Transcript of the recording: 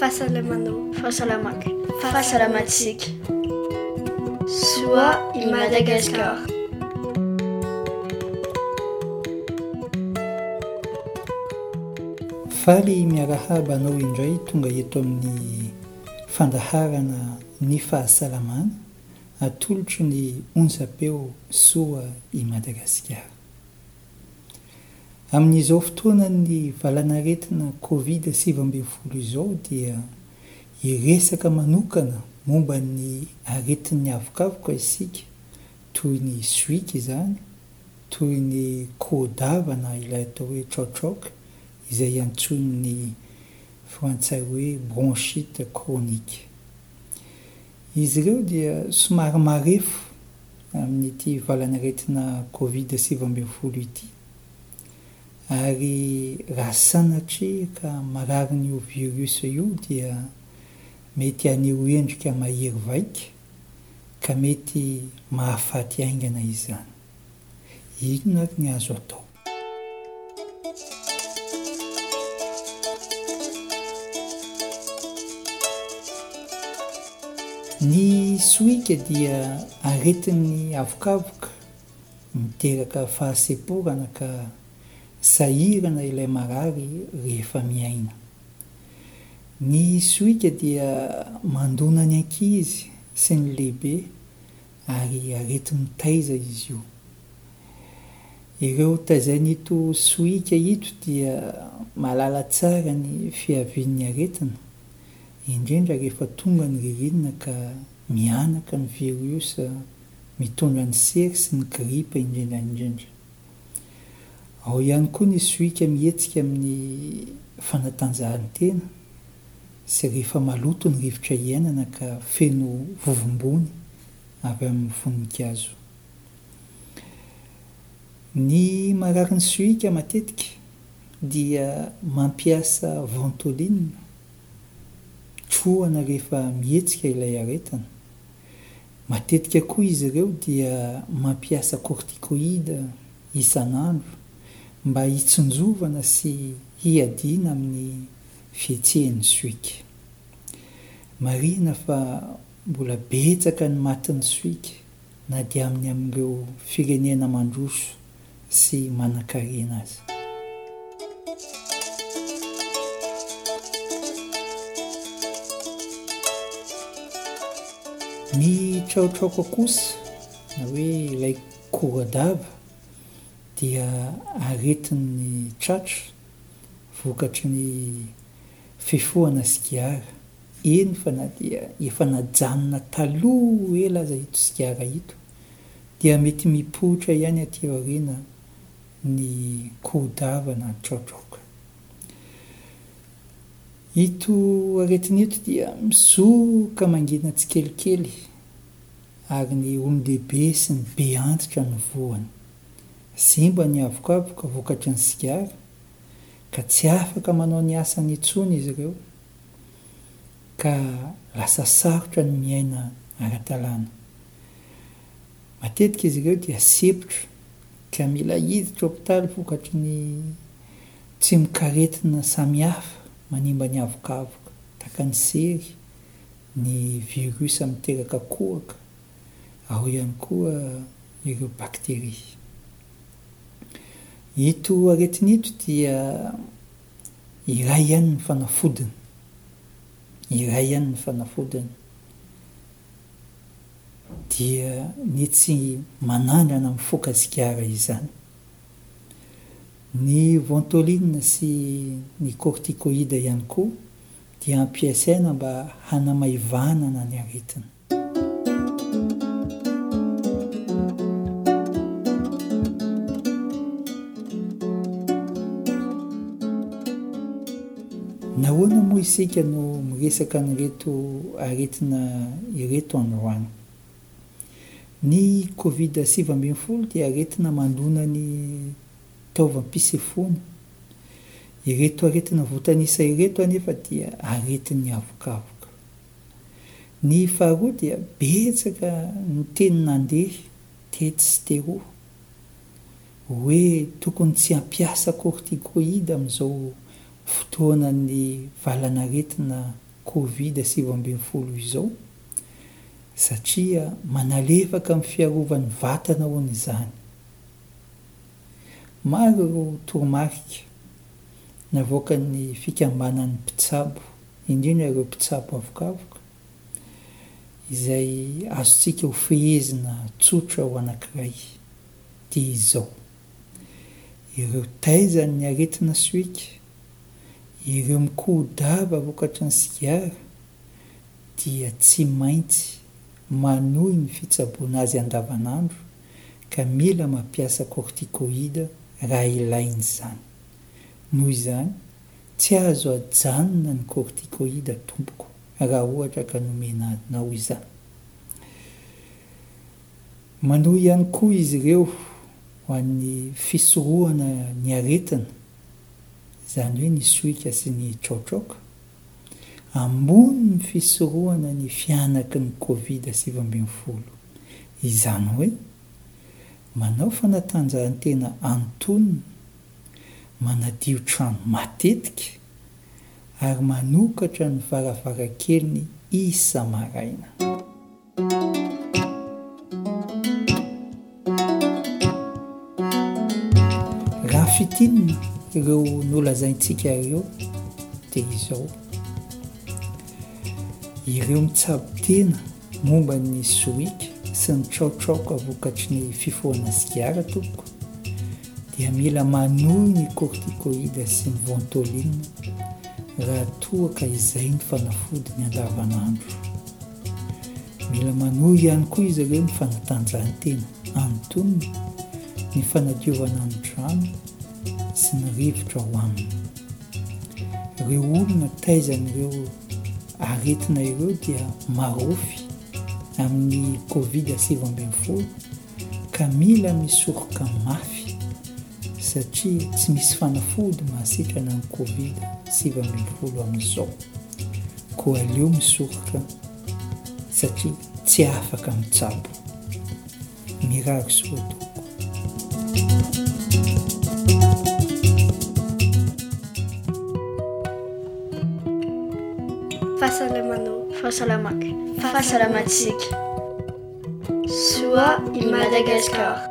Fahasalamanao. Fahasalamako. Fahasalamantsika. Soa i Madagascar. Faly miarahaba anao indray tonga eto amin'ny fandaharana Ny Fahasalamana atolotry ny onjam-peo Soa i Madagasikara. Amin'izao fotoanan'ny valanaretina Covid sivy ambin'ny folo izao dia hiresaka manokana momba ny aretin'ny havokavoka isika toy ny sohika izany, toy ny Coodava na ilay atao hoe Choc-choc izay antsoin'ny frantsay hoe bronchite chronique. Izy ireo dia somary marefo amin'ity valan'aretina Covid sivy ambin'ny folo ity ary raha sanatria ka mararin'io virus io dia mety haneho endrika mahery vaika ka mety mahafaty haingana izany. Inona ary ny azo atao? Ny sohika dia aretin'ny avokavoka miteraka fahasemporana ka sahirana ilay marary rehefa miaina. Ny sohika dia mandona ny ankizy sy ny lehibe ary areti-mitaiza izy io. Ireo taizain'ito sohika ito dia mahalala tsara ny fiavian'ny aretina, indrindra rehefa tonga ny ririnina ka mihanaka ny viriosa mitondra ny sery sy ny gripa indrindra indrindra. Ao ihany koa ny sohika mihetsika amin'ny fanatanjahantena. sy rehefa maloto ny rivotra iainana ka feno vovombony avy amin'ny voninkazo. Ny mararin'ny sohika matetika dia mampiasa ventoline trohana rehefa mihetsika ilay aretina. Matetika koa izy ireo dia mampiasa corticoïde isan'andro mba hitsinjovana sy hiadiana amin'ny. Fihetsehany Soika. Marihina fa mbola betsaka ny matin'ny soika na dia amin'ny amin'ireo firenena mandroso sy manankarena aza. Ny traotraoka kosa na hoe ilay koradava dia aretin'ny tratra vokatry ny fifohana sigara, eny fa na dia efa najanona taloha ela aza ito sigara ito dia mety mipoitra ihany aty aoriana ny kohodava na ny traotraoka. Ito aretina ito dia mizoka mangina tsikelikely ary ny olon-dehibe sy ny be antitra no voany. Simba ny havokavoka vokatry ny sigara ka tsy afaka manao ny asany intsony izy ireo ka lasa sarotra ny miaina ara-dalàna. Matetika izy ireo dia sempotra ka mila hiditra hopitaly vokatry ny tsimokaretina samihafa manimba ny havokavoka tahaka ny sery, ny virus miteraka kohaka, ao ihany koa ireo bakteria. Ito aretina ito dia iray ihany ny fanafodiny, iray ihany ny fanafodiny, dia ny tsy manangana mifoka sigara izany. Ny ventoline sy ny corticoïde ihany koa dia ampiasaina mba hanamaivanana ny aretina. Nahoana moa isika no miresaka an'ireto aretina ireto androany? Ny Covid sivy ambin'ny folo dia aretina mandona ny taovam-pisefoana. Ireto aretina voatanisa ireto anefa dia aretin'ny avokavoka. Ny faharoa dia betsaka ny teny nandeha tetsy sy teroa hoe tokony tsy hampiasa corticoïde amin'izao fotoanan'ny valan'aretina covid sivy ambin'ny folo izao satria manalefaka amin'ny fiarovan'ny vatana hono izany. Maro ireo toromarika navoakan'ny fikambanan'ny mpitsabo indrindra ireo mpitsabo avokavoka, izay azontsika ho fehezina tsotra ho anankiray, dia izao, ireo taizan' ny aretina sohika, ireo mikohodava vokatry ny sigara, dia tsy maintsy manohy ny fitsaboana azy andavanandro ka mila mampiasa corticoïdes raha ilaina izany. Noho izany, Tsy azo ajanona ny corticoïde tompoko raha ohatra ka nomena anao izany. Manohy ihany koa izy ireo ho an'ny fisorohana ny aretina, izany hoe ny sohika sy ny traotraoka. Ambony ny fisorohana ny fihanaky ny covid sivy ambin'ny folo. Izany hoe manao fanatanjahantena antonony manadio trano matetika ary manokatra ny varavarankeliny isa-maraina. Raha fintinina ireo nolazaintsika ireo dia izao, ireo mitsabo tena momba ny sohika sy ny traotraoka vokatry ny fifohana sigara tompoko, dia mila manohy ny corticoïdes sy ny ventolines raha toa ka izay ny fanafodiny andavanandro. Mila manohy ihany koa izy ireo ny fanatanjahantena antonony, ny fanadiovana ny drano sy ny rivotra ao aminy. Ireo olona taizan'ireo aretina ireo dia marofy amin'ny Covid sivy ambin'ny folo Ka mila misoroka mafy satria tsy misy fanafody mahasitrana ny covid sivy ambin'ny folo amin'izao. Koa aleo misoroka satria tsy afaka mitsabo. Mirary soa tompoko. Fahasalamanao. Fahasalamakay. Fahasalamantsika. Soa i Madagascar.